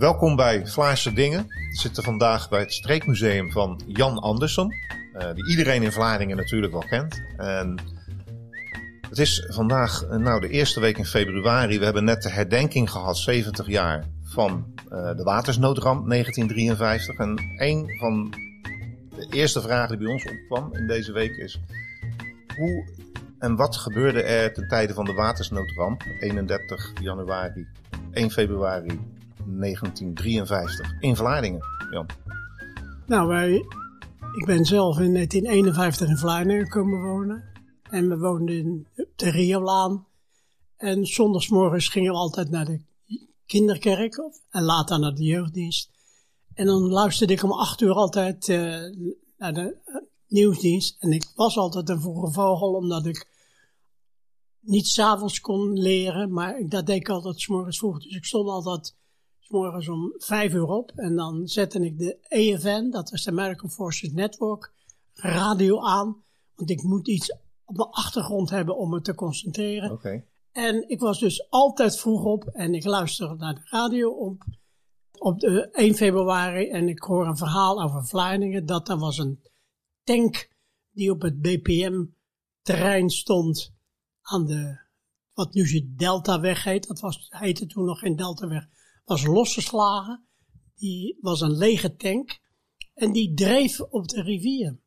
Welkom bij Vlaarse Dingen. We zitten vandaag bij het Streekmuseum van Jan Andersson. Uh, die iedereen in Vlaardingen natuurlijk wel kent. En het is vandaag uh, nou, de eerste week in februari. We hebben net de herdenking gehad, 70 jaar, van uh, de watersnoodramp 1953. En een van de eerste vragen die bij ons opkwam in deze week is... Hoe en wat gebeurde er ten tijde van de watersnoodramp 31 januari, 1 februari 1953 in Vlaardingen, Jan? Nou, wij, ik ben zelf in 1951 in Vlaardingen komen wonen. En we woonden in de Riolaan. En zondagsmorgens gingen we altijd naar de kinderkerk en later naar de jeugddienst. En dan luisterde ik om acht uur altijd uh, naar de uh, nieuwsdienst. En ik was altijd een vroege vogel, omdat ik niet s'avonds kon leren, maar dat deed ik altijd s morgens vroeg. Dus ik stond altijd morgens om vijf uur op en dan zette ik de EFN, dat is de American Forces Network, radio aan. Want ik moet iets op mijn achtergrond hebben om me te concentreren. Okay. En ik was dus altijd vroeg op en ik luisterde naar de radio op, op de 1 februari en ik hoor een verhaal over Vlaardingen. Dat er was een tank die op het BPM-terrein stond aan de, wat nu de Deltaweg heet, dat was, heette toen nog geen Deltaweg, was losgeslagen. Die was een lege tank en die dreef op de rivier.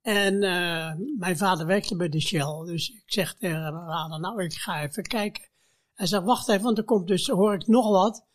En uh, mijn vader werkte bij de Shell, dus ik zeg tegen mijn vader, nou ik ga even kijken. Hij zegt, wacht even, want er komt dus, hoor ik nog wat.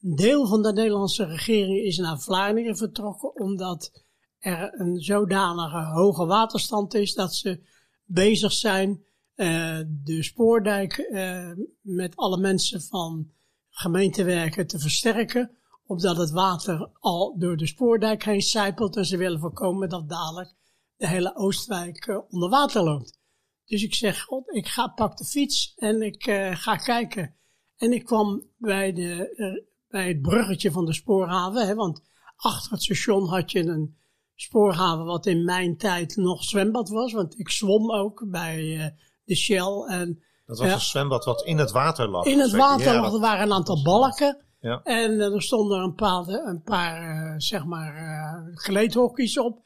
Een deel van de Nederlandse regering is naar Vlaardingen vertrokken, omdat er een zodanige hoge waterstand is dat ze bezig zijn uh, de spoordijk uh, met alle mensen van gemeentewerken te versterken, omdat het water al door de spoordijk heen sijpelt en ze willen voorkomen dat dadelijk de hele Oostwijk uh, onder water loopt. Dus ik zeg, God, ik ga, pak de fiets en ik ga kijken. En ik kwam bij, de, bij het bruggetje van de spoorhaven, hè, want achter het station had je een spoorhaven wat in mijn tijd nog zwembad was, want ik zwom ook bij de Shell. En, dat was een zwembad wat in het water lag. In het water lag, er waren een aantal balken. Ja. En uh, er stonden een paar, een paar uh, zeg maar, uh, gleedhokjes op.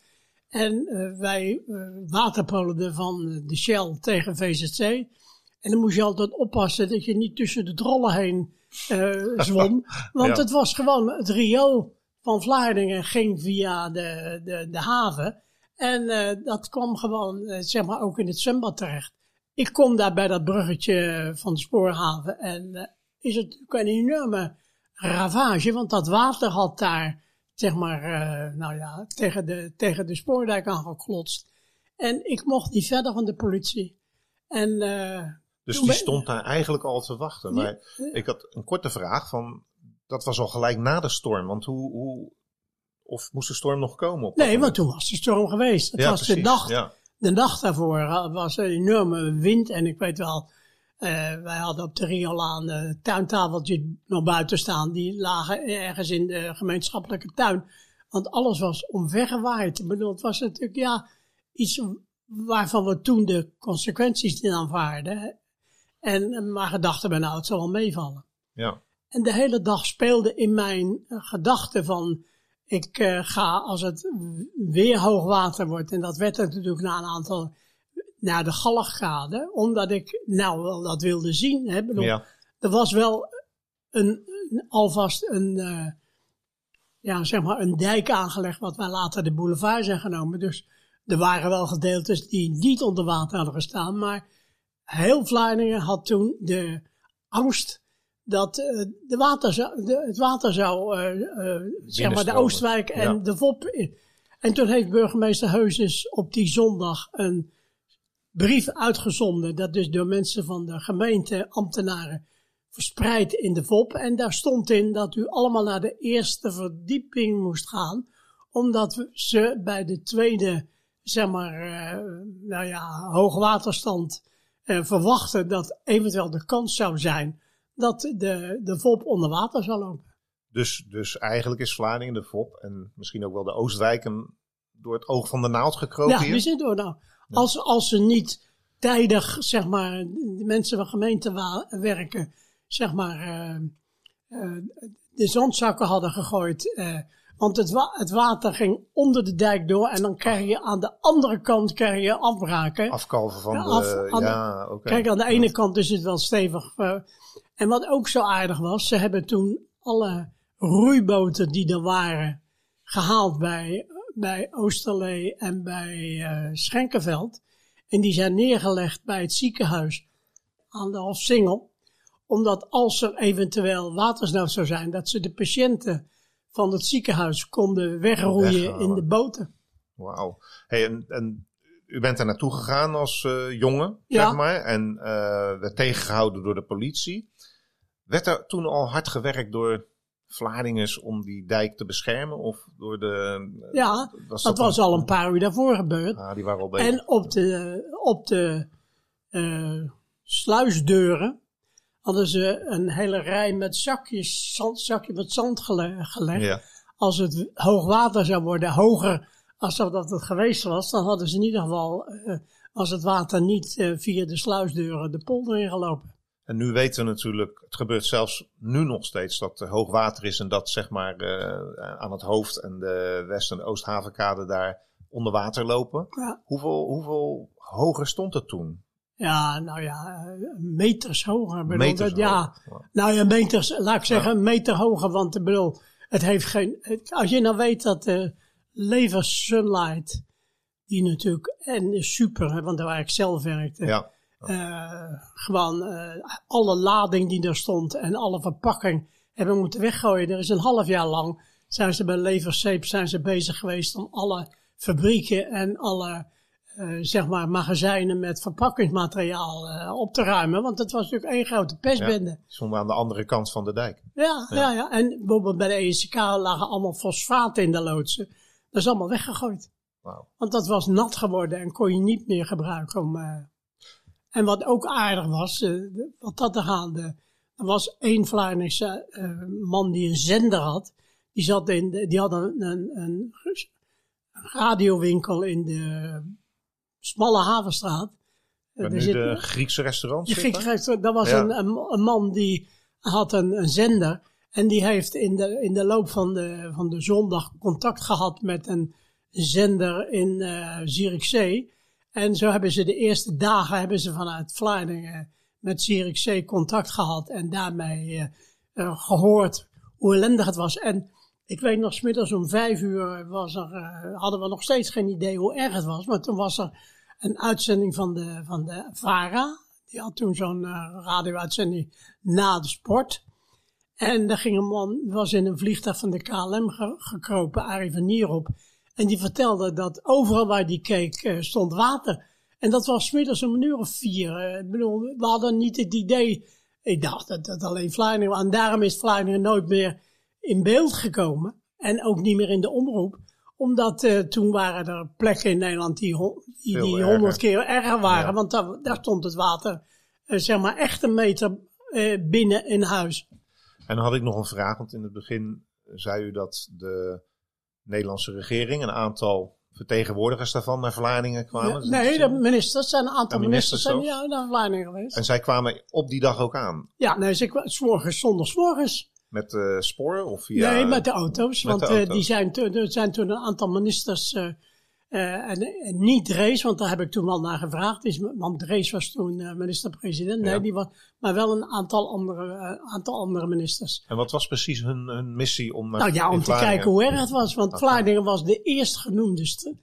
En wij waterpolden van de Shell tegen VZC. En dan moest je altijd oppassen dat je niet tussen de drollen heen zwom. Want Ja. het was gewoon het riool van Vlaardingen ging via de, de, de haven. En dat kwam gewoon, zeg maar, ook in het zwembad terecht. Ik kom daar bij dat bruggetje van de spoorhaven en uh, is het natuurlijk een enorme ravage, want dat water had daar, zeg maar, uh, nou ja, tegen de, tegen de spoordijk aangeklotst. En ik mocht niet verder van de politie. En, uh, Dus die stond daar eigenlijk al te wachten. Maar ik had een korte vraag van, dat was al gelijk na de storm. Want hoe, hoe of moest de storm nog komen? Op nee, want toen was de storm geweest. Het Ja, was de nacht Ja. De dag daarvoor was er een enorme wind. En ik weet wel, eh, wij hadden op de Riolaan uh, tuintafeltjes nog buiten staan. Die lagen ergens in de gemeenschappelijke tuin. Want alles was omvergewaaid. Ik bedoel, het was natuurlijk ja, iets waarvan we toen de consequenties niet aanvaarden. En eh, maar gedachten ben, nou, het zal wel meevallen. ja. En de hele dag speelde in mijn uh, gedachten van, ik uh, ga als het weer hoog water wordt, en dat werd het natuurlijk na een aantal, naar de Galligkade, omdat ik nou wel dat wilde zien. Hè. Ik Bedoel, ja. Er was wel een, een, alvast een, uh, ja, zeg maar een dijk aangelegd, wat wij later de boulevard zijn genomen. Dus er waren wel gedeeltes die niet onder water hadden gestaan, maar heel Vlaardingen had toen de angst dat uh, de water zou, de, het water zou, uh, uh, zeg maar, de. Oostwijk en Ja. de VOP. En toen heeft burgemeester Heuzes op die zondag een brief uitgezonden, dat dus door mensen van de gemeente, ambtenaren, verspreid in de VOP. En daar stond in dat u allemaal naar de eerste verdieping moest gaan, omdat ze bij de tweede, zeg maar, nou ja, hoogwaterstand uh, verwachten dat eventueel de kans zou zijn dat de, de VOP onder water zou lopen. Dus, dus eigenlijk is Vlaardingen de VOP en misschien ook wel de Oostwijken door het oog van de naald gekropen Ja, zitten door. Nou, als, als ze niet tijdig, zeg maar, de mensen van gemeente werken, zeg maar, uh, de zandzakken hadden gegooid. want het, wa het, water ging onder de dijk door en dan krijg je aan de andere kant krijg je afbraken. Afkalven van de... ja, oké. Kijk, aan de ene kant is het wel stevig. En wat ook zo aardig was, ze hebben toen alle roeiboten die er waren gehaald bij, bij Oosterlee en bij uh, Schenkenveld. En die zijn neergelegd bij het ziekenhuis aan de Hofsingel. Omdat als er eventueel watersnood zou zijn, dat ze de patiënten van het ziekenhuis konden wegroeien in de boten. Wauw. Hey, en, en u bent er naartoe gegaan als uh, jongen, ja. zeg maar, en uh, werd tegengehouden door de politie. Werd er toen al hard gewerkt door Vlaardingers om die dijk te beschermen? Of door de, ja, was dat, was al een paar uur daarvoor gebeurd. Ah, die waren al bezig. En op de, op de uh, sluisdeuren hadden ze een hele rij met zakjes, zand, zakje met zand gelegd. Ja. Als het hoogwater zou worden, hoger als dat het geweest was, dan hadden ze in ieder geval, uh, als het water niet uh, via de sluisdeuren de polder ingelopen. En nu weten we natuurlijk, het gebeurt zelfs nu nog steeds dat er hoog water is en dat zeg maar uh, aan het hoofd en de West- en Oosthavenkade daar onder water lopen. Ja. Hoeveel, hoeveel hoger stond het toen? Ja, nou ja, meters hoger. Meters ja, nou ja, meters, laat ik zeggen, een meter hoger. Want ik bedoel, het heeft geen. als je nou weet dat de Lever Sunlight, die natuurlijk en super, want daar waar ik zelf werkte. Ja gewoon uh, alle lading die er stond en alle verpakking hebben moeten weggooien. Er is een half jaar lang zijn ze bij Leverseep zijn ze bezig geweest om alle fabrieken en alle uh, zeg maar magazijnen met verpakkingsmateriaal op te ruimen. Want het was natuurlijk één grote pestbende. Ja, aan de andere kant van de dijk. Ja, ja. ja, ja. En bijvoorbeeld bij de ESK lagen allemaal fosfaten in de loodsen. Dat is allemaal weggegooid. Wow. Want dat was nat geworden en kon je niet meer gebruiken om en wat ook aardig was, uh, wat dat er gaande, er was één Vlaamse uh, man die een zender had. Die, zat in de, die had een, een, een radiowinkel in de smalle Havenstraat. Waar nu de Griekse restaurant de Griekse restaurant, dat was een, een, man die had een, een zender. En die heeft in de, in de loop van de, van de zondag contact gehad met een zender in uh, Zierikzee. En zo hebben ze de eerste dagen hebben ze vanuit Vlaardingen met Zierikzee contact gehad en daarmee uh, uh, gehoord hoe ellendig het was. En ik weet nog, smiddags om vijf uur was er, uh, hadden we nog steeds geen idee hoe erg het was. Maar toen was er een uitzending van de, van de VARA. Die had toen zo'n radio-uitzending na de sport. En daar ging een man, was in een vliegtuig van de KLM gekropen, Arie van Nierop. En die vertelde dat overal waar die keek uh, stond water. En dat was middags om een uur of vier. Ik bedoel, we hadden niet het idee. Ik dacht dat dat alleen Vlaanderen En daarom is Vlaanderen nooit meer in beeld gekomen. En ook niet meer in de omroep. Omdat uh, toen waren er plekken in Nederland die, honderd keer erger waren. Want daar, daar, stond het water, zeg maar, echt een meter binnen in huis. En dan had ik nog een vraag. Want in het begin zei u dat de Nederlandse regering, een aantal vertegenwoordigers daarvan naar Vlaardingen kwamen? nee, de ministers zijn een aantal ministers, zijn ja, naar Vlaardingen geweest. En zij kwamen op die dag ook aan? Ja, nee, ze kwamen s'morgens, zondagsmorgens. Met uh, spoor of via... Nee, met de auto's. want de uh, die zijn, er zijn toen een aantal ministers uh, en, en, niet Drees, want daar heb ik toen wel naar gevraagd. Is, want Drees was toen uh, minister-president. Nee, die was, maar wel een aantal andere, uh, aantal andere ministers. En wat was precies hun, hun missie om Nou ja, om te kijken hoe erg het was. Want. Vlaardingen was de eerstgenoemdeste.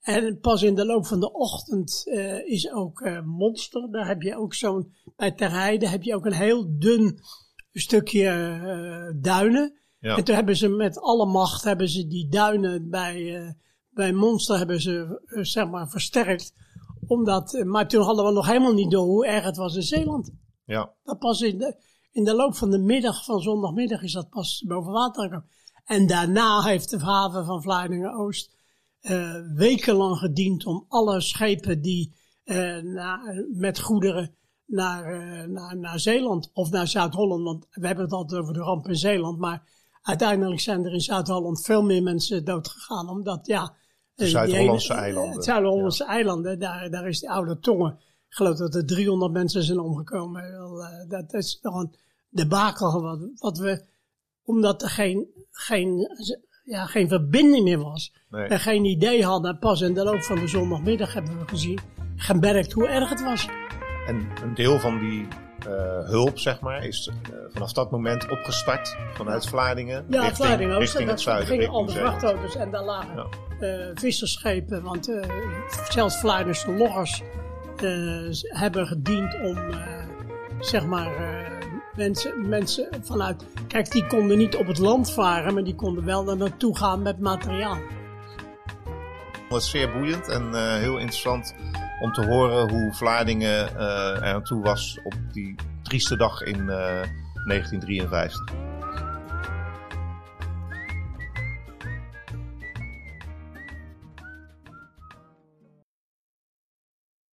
En pas in de loop van de ochtend is ook Monster. Daar heb je ook zo'n, bij Terheide heb je ook een heel dun stukje duinen. Ja. En toen hebben ze met alle macht hebben ze die duinen bij bij Monster hebben ze uh, zeg maar versterkt. Omdat, uh, maar toen hadden we nog helemaal niet door hoe erg het was in Zeeland. Ja. Dat pas in de, in de loop van de middag, van zondagmiddag, is dat pas boven water gekomen. En daarna heeft de haven van Vlaardingen-Oost uh, wekenlang gediend om alle schepen die na, met goederen naar, naar, naar Zeeland of naar Zuid-Holland, want we hebben het altijd over de ramp in Zeeland, maar uiteindelijk zijn er in Zuid-Holland veel meer mensen doodgegaan, omdat ja, de Zuid-Hollandse eilanden. De Zuid-Hollandse eilanden, daar, daar is de oude tongen. Ik geloof dat er 300 mensen zijn omgekomen. Eh, dat is nog een debakel wat, wat we omdat er geen, geen, ja, geen verbinding meer was. Nee. En geen idee hadden. Pas in de loop van de zondagmiddag hebben we gezien, gemerkt hoe erg het was. En een deel van die eh, hulp, zeg maar, is eh, vanaf dat moment opgestart vanuit Vlaardingen. Ja, richting, Vlaardingen ook. richting Dat het zuiden. gingen al de vrachtauto's en daar lagen Ja. eh, vissersschepen. Want zelfs Vlaardense loggers hebben gediend om, zeg maar, mensen, mensen vanuit... Kijk, die konden niet op het land varen, maar die konden wel daar naartoe gaan met materiaal. Het is zeer boeiend en heel interessant om te horen hoe Vlaardingen eh, er aan toe was op die trieste dag in eh, 1953.